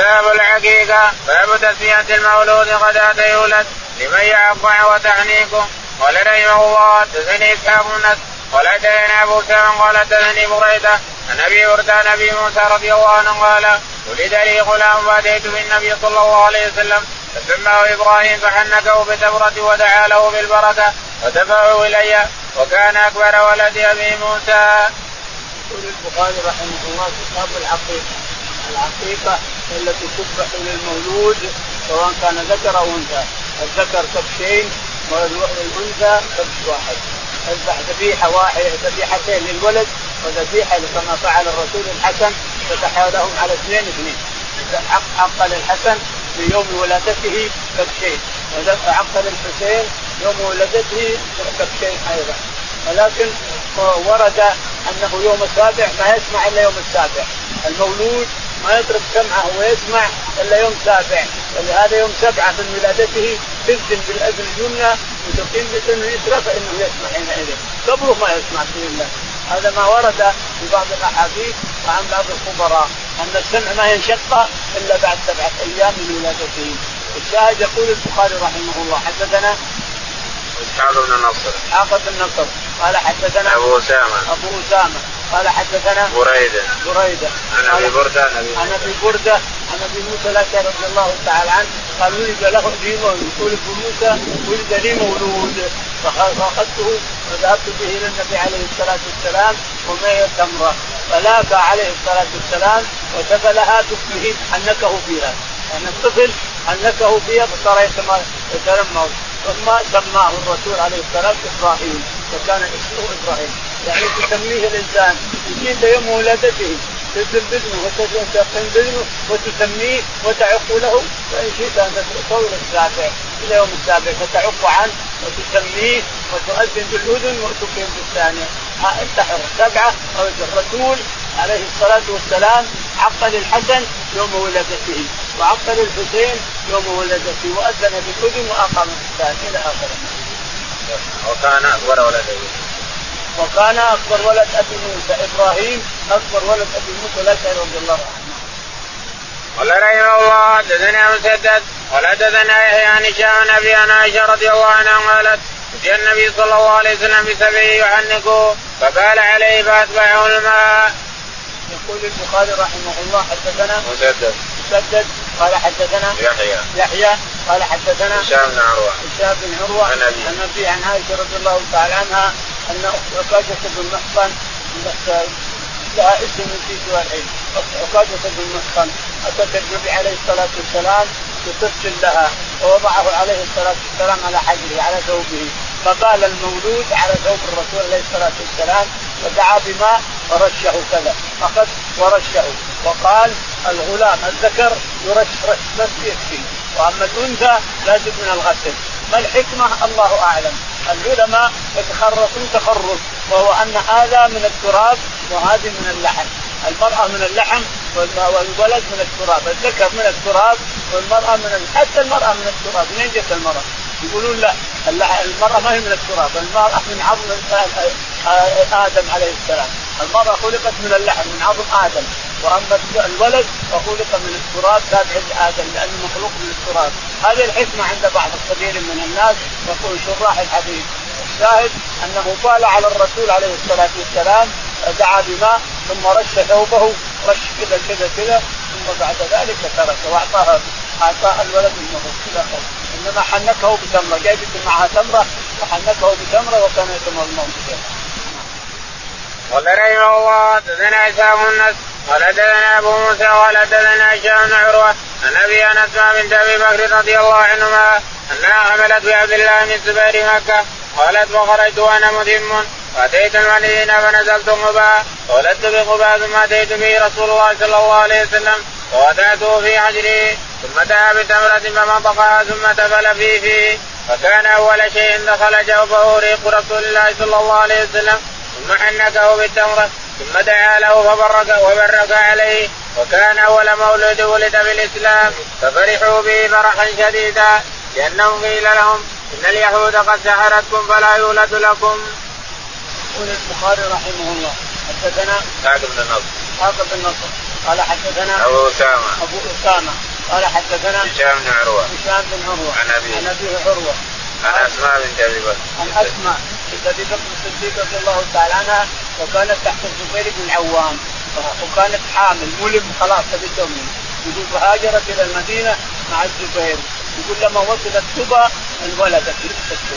باب العقيقة باب تسمية المولود غداة يولد لمن يعقع وتحنيكه قال رحمه الله تزني إسحاق النس قال حدثنا أبو سلمة قال تزني بريدة. عن أبي وردان أبي موسى رضي الله عنه قال ولد لي غلام فاتيت بالنبي صلى الله عليه وسلم. فسماه إبراهيم فحنكه بتمرة ودعا له بالبركة ودفعه إلي. وكان أكبر ولد أبي موسى. يقول البخاري رحمه الله كتاب العقيقة. العقيقة التي تذبح للمولود سواء كان ذكر أو أنثى. الذكر كبشين والانثى كبش واحد. أذبح ذبيحة واحدة ذبيحتين للولد وذبيحة كما فعل الرسول الحسن فتح لهم على اثنين اثنين. حق للحسن في يوم ولادته كبشين. وحق للحسين يوم ولادته كبشين أيضا. ولكن ورد أنه يوم السابع ما يسمع إلا يوم السابع. المولود ما يترك سمعه ويسمع إلا يوم سابع. ولهذا يوم سبعة من ولادته تبدل بالأذن اليمنى وتقيم بسنه اليسرى فإنه يسمع حينئذ. قبله ما يسمع بإذن الله. هذا ما ورد في بعض الأحاديث وعن بعض الخبراء أن السمع ما ينشق إلا بعد سبعة أيام من ولادته. الشاهد يقول البخاري رحمه الله حدثنا إسحاق بن نصر. إسحاق بن نصر. قال حدثنا أبو أسامة. أبو أسامة. قال حدثنا بريدة. بريدة. عن أبي بردة عن أبي بردة عن أبي موسى الأشعري رضي الله تعالى عنه قال ولد له لي يقول ابو موسى ولد لي مولود. فأخذته وذهبت به إلى النبي عليه الصلاة والسلام ومعي تمره فلاقى عليه الصلاة والسلام وسبلها باسمه حنكه فيها. يعني الطفل حنكه فيها فصار يتنمر. ثم سماه الرسول عليه السلام إبراهيم وكان اسمه إبراهيم. يعني تسميه الإنسان. يجيب يوم ولادته. وتقيم باذنه وتسميه وتعق له. فإن شئت أن تطول السابع إلى يوم السابع فتعق عنه وتسميه وتؤذن بالأذن وتقيم بالثانية. انتحر سبعه أو الرسول عليه الصلاة والسلام عق للحسن يوم ولادته. وعق للحسين يوم ولادته وأذن بالاذن وأقام بالثانيه إلى آخره. وكان أكبر ولد وكان أكبر ولد أبي موسى إبراهيم أكبر ولد أبي موسى الاشعري رضي الله عنه. قال رحمه الله حدثنا مسدد قال حدثنا يحيى عن هشام أبي عائشة رضي الله عنها قالت اتي النبي صلى الله عليه وسلم بسبعه يحنكه فقال عليه فأتبعه الماء. يقول البخاري رحمه الله حدثنا مسدد مسدد قال حدثنا يحيى. يحيى. قال حدثنا هشام بن عروة. هشام بن عروة. عن ابي عن ابي عن عائشة رضي الله تعالى عنها أن عكاشه بن محصن لها اسم نسيت الحين عكاشه بن محصن أتت النبي عليه الصلاة والسلام بطفل لها ووضعه عليه الصلاة والسلام على حجره على ثوبه. فقال المولود على ثوب الرسول عليه الصلاة والسلام فدعا بماء ورشه كذا. اخذ ورشه. وقال الغلام الذكر يرش رش بس يكفي وأما الأنثى لازم من الغسل. ما الحكمة؟ الله أعلم. العلماء يتخرصون تخرص وهو أن هذا من التراب وهذه من اللحم. المرأة من اللحم والولد من التراب، الذكر من التراب والمرأة من حتى المرأة من التراب، منين جت المرأة؟ يقولون لا المرأة ما هي من التراب، المرأة من عظم آدم عليه السلام، المرأة خلقت من اللحم من عظم آدم، واما الولد فخلق من التراب تابع لادم لأنه مخلوق من التراب، هذه الحكمة عند بعض كثير من الناس يقول شراح الحديث، الشاهد أنه قال على الرسول عليه الصلاة والسلام دعا بماء ثم رش ثوبه رش كذا كذا كذا ثم بعد ذلك تركه واعطاها أعطاه الولد منه كذا إنما حنكه بتمرة جاي معها تمرة وحنكه بتمرة وكان يتمرمون. بها. قال رحمه الله حدثنا عصام النس قال حدثنا ابو موسى قال حدثنا هشام بن عروة عن أبي أنس بنت أبي بكر رضي الله عنهما أنها حملت بعبد الله بن الزبير مكة قالت وخرجت وأنا متم فأتيت المدينة فنزلت قباء فولدت بقباء ثم أتيت به رسول الله صلى الله عليه وسلم ووضعته في حجري ثم دعا بتمرة فمضقها ثم تفل في فيه فكان أول شيء دخل جوفه ريق رسول الله صلى الله عليه وسلم ثم حنكه بالتمرة ثم دعا له فبرك وبرك عليه وكان أول مولود ولد بالإسلام ففرحوا به فرحا شديدا لأنهم قيل لهم إن اليهود قد سحرتكم فلا يولد لكم. يقول البخاري رحمه الله حدثنا اسحاق بن النصر اسحاق بن نصر قال حدثنا أبو أسامة. أبو أسامة قال حدثنا هشام بن عروة. هشام بن عروة عن ابي عن ابي عروة عن أسماء بنت أبي بكر. عن أسماء. بنت ابي بكر الصديق رضي الله تعالى عنها وكانت تحت الزبير بن العوام. وكانت حامل ملم خلاص تبي تؤمن. يقول فهاجرت إلى المدينة مع الزبير. يقول لما وصلت سبا انولدت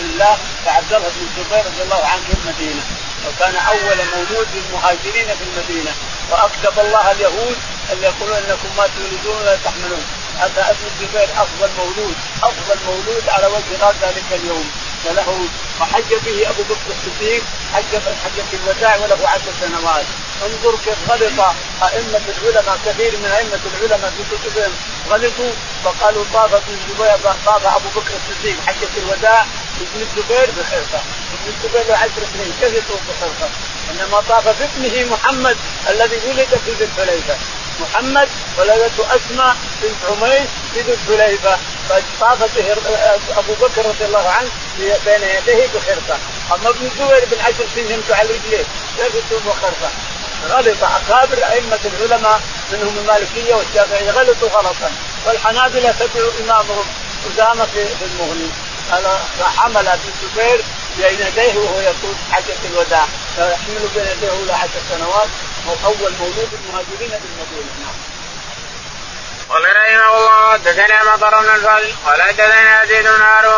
الله فعبد الله بن الزبير رضي الله عنه في المدينة. وكان أول مولود للمهاجرين في المدينة. وأكتب الله اليهود أن يقولون إنكم ما تولدون ولا تحملون. هذا ابن الزبير أفضل مولود أفضل مولود على وجه ذلك اليوم. وله وحج به أبو بكر الصديق حج حجه الوداع وله عشر سنوات. انظر كيف غلط أئمة العلماء كثير من أئمة العلماء في كتبهم غلطوا فقالوا طاف ابن الزبير طاف أبو بكر الصديق حجه الوداع ابن الزبير بخرقه ابن الزبير له عشر سنين كيف يطوف بخرقه؟ إنما طاف بابنه محمد الذي ولد في ذي الحليفة. محمد ولدته أسماء بنت عميس في ذي الحليفة. فطاف به أبو بكر رضي الله عنه بين يديه بخرقه اما ابن الزبير بن عشر سنين على رجليه كيف يطوف بخرقه؟ غلط اكابر ائمه العلماء منهم المالكيه والشافعيه غلطوا غلطا والحنابله تبعوا امامهم اسامه في المغني حمل ابن الزبير بين يديه وهو يطوف حجه الوداع فيحمل بين يديه له عشر سنوات اول مولود المهاجرين بالمدينة نعم. قال رحمه الله حدثنا مطر بن الفضل قال حدثنا يزيد بن هارون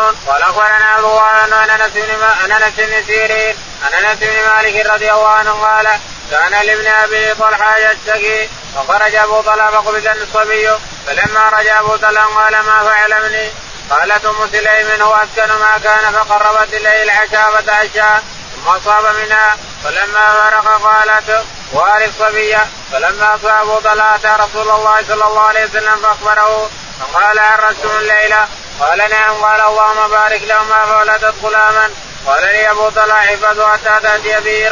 الله عن أنس بن أنس بن سيرين عن أنس بن مالك رضي الله عنه قال كان لابن أبي طلحة يشتكي فخرج أبو طلحة فقبض الصبي فلما رجع أبو طلحة قال ما فعل ابني قالت أم سليم هو أسكن ما كان فقربت إليه العشاء فتعشى ثم أصاب منها فلما فرق قالت وارث الصبي. فلما اصابه طلعت رسول الله صلى الله عليه وسلم فأخبره فقال عرستم الليلة قال نعم قال اللهم بارك لهما فولدت غلاما قال لي أبو طلحة احفظه حتى تأتي به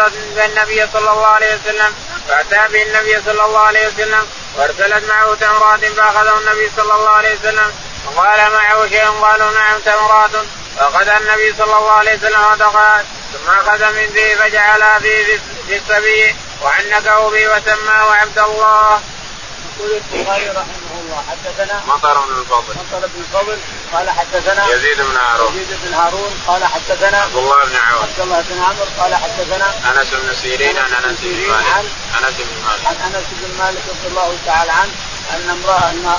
النبي صلى الله عليه وسلم. فأتى به النبي صلى الله عليه وسلم وارسلت معه تمرات فأخذه النبي صلى الله عليه وسلم. وقال معه شيء؟ قالوا نعم تمرات. فأخذ النبي صلى الله عليه وسلم ودخل ثم أخذ من ذي فجعلها في في السبي وعنكه به وسماه عبد الله. يقول البخاري رحمه الله حدثنا مطر بن الفضل. مطر بن الفضل قال حدثنا يزيد بن هارون. يزيد بن هارون قال حدثنا عبد الله بن عون عبد الله بن عمرو قال حدثنا أنس بن سيرين عن أنس بن مالك. أنس بن مالك. عن أنس بن مالك رضي الله تعالى عنه أن امرأة أن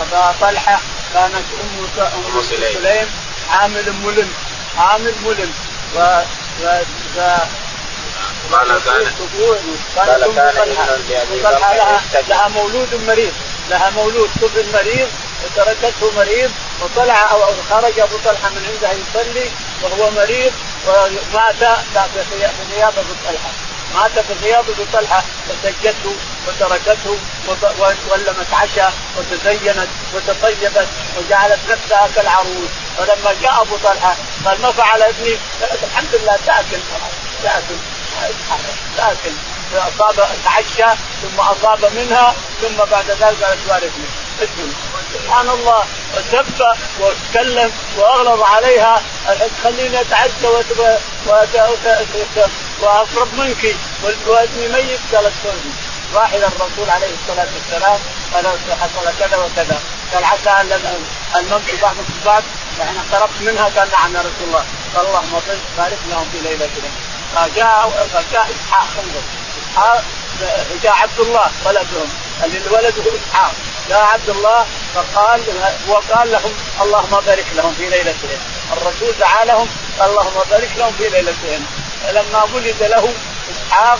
أبا طلحة كانت أم أم سليم. عامل ملم عامل ملم و, و... قال كان قال كان لها لها مولود مريض. لها مولود طفل مريض وتركته مريض وطلع أو خرج أبو طلحة من عندها يصلي وهو مريض ومات في غياب أبو طلحة. مات في غياب أبو طلحة فسجته وتركته ولمت عشاء وتزينت وتطيبت وجعلت نفسها كالعروس. فلما جاء أبو طلحة قال ما فعل ابني؟ الحمد لله تأكل. تأكل. تاكل اصاب تعشى ثم أصاب منها ثم بعد ذلك قالت وارثني سبحان الله وسب وتكلم وأغلظ عليها. خليني أتعشى واقرب منك. وابني ميت قالت زوجي راح إلى الرسول عليه الصلاة والسلام قال حصل كذا وكذا. قال عسى أن الموت بعضكم بعض يعني اقتربت منها قال نعم يا رسول الله. قال اللهم بارك لهم في ليلتهم فجاء فجاء إسحاق انظر اسحاق جاء عبد الله ولدهم اللي ولده إسحاق. جاء عبد الله فقال وقال لهم اللهم بارك لهم في ليلتهم. الرسول دعا لهم اللهم بارك لهم في ليلتهم. فلما ولد له إسحاق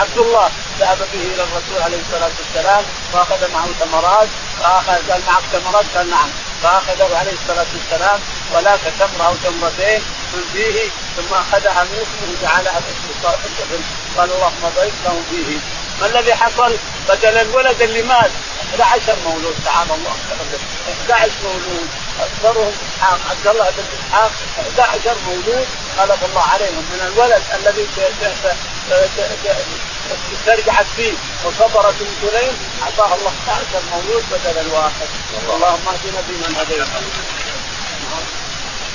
عبد الله ذهب به إلى الرسول عليه الصلاة والسلام واخذ معه تمرات فاخذ قال معك تمرات قال نعم. فأخذه عليه الصلاة والسلام ولاك تمره أو تمرتين من فيه ثم أخذها من اسمه وجعلها في قال اللهم بارك لهم فيه. ما الذي حصل؟ بدل الولد اللي مات 11 مولود. تعالى الله. 11 مولود. اكثرهم إسحاق. عبد الله بن إسحاق 11 مولود. غلب الله عليهم من الولد الذي استرجعت فيه وصبرت ام سليم اعطاها الله 11 مولود بدل الواحد. اللهم اهدنا بمن هديت.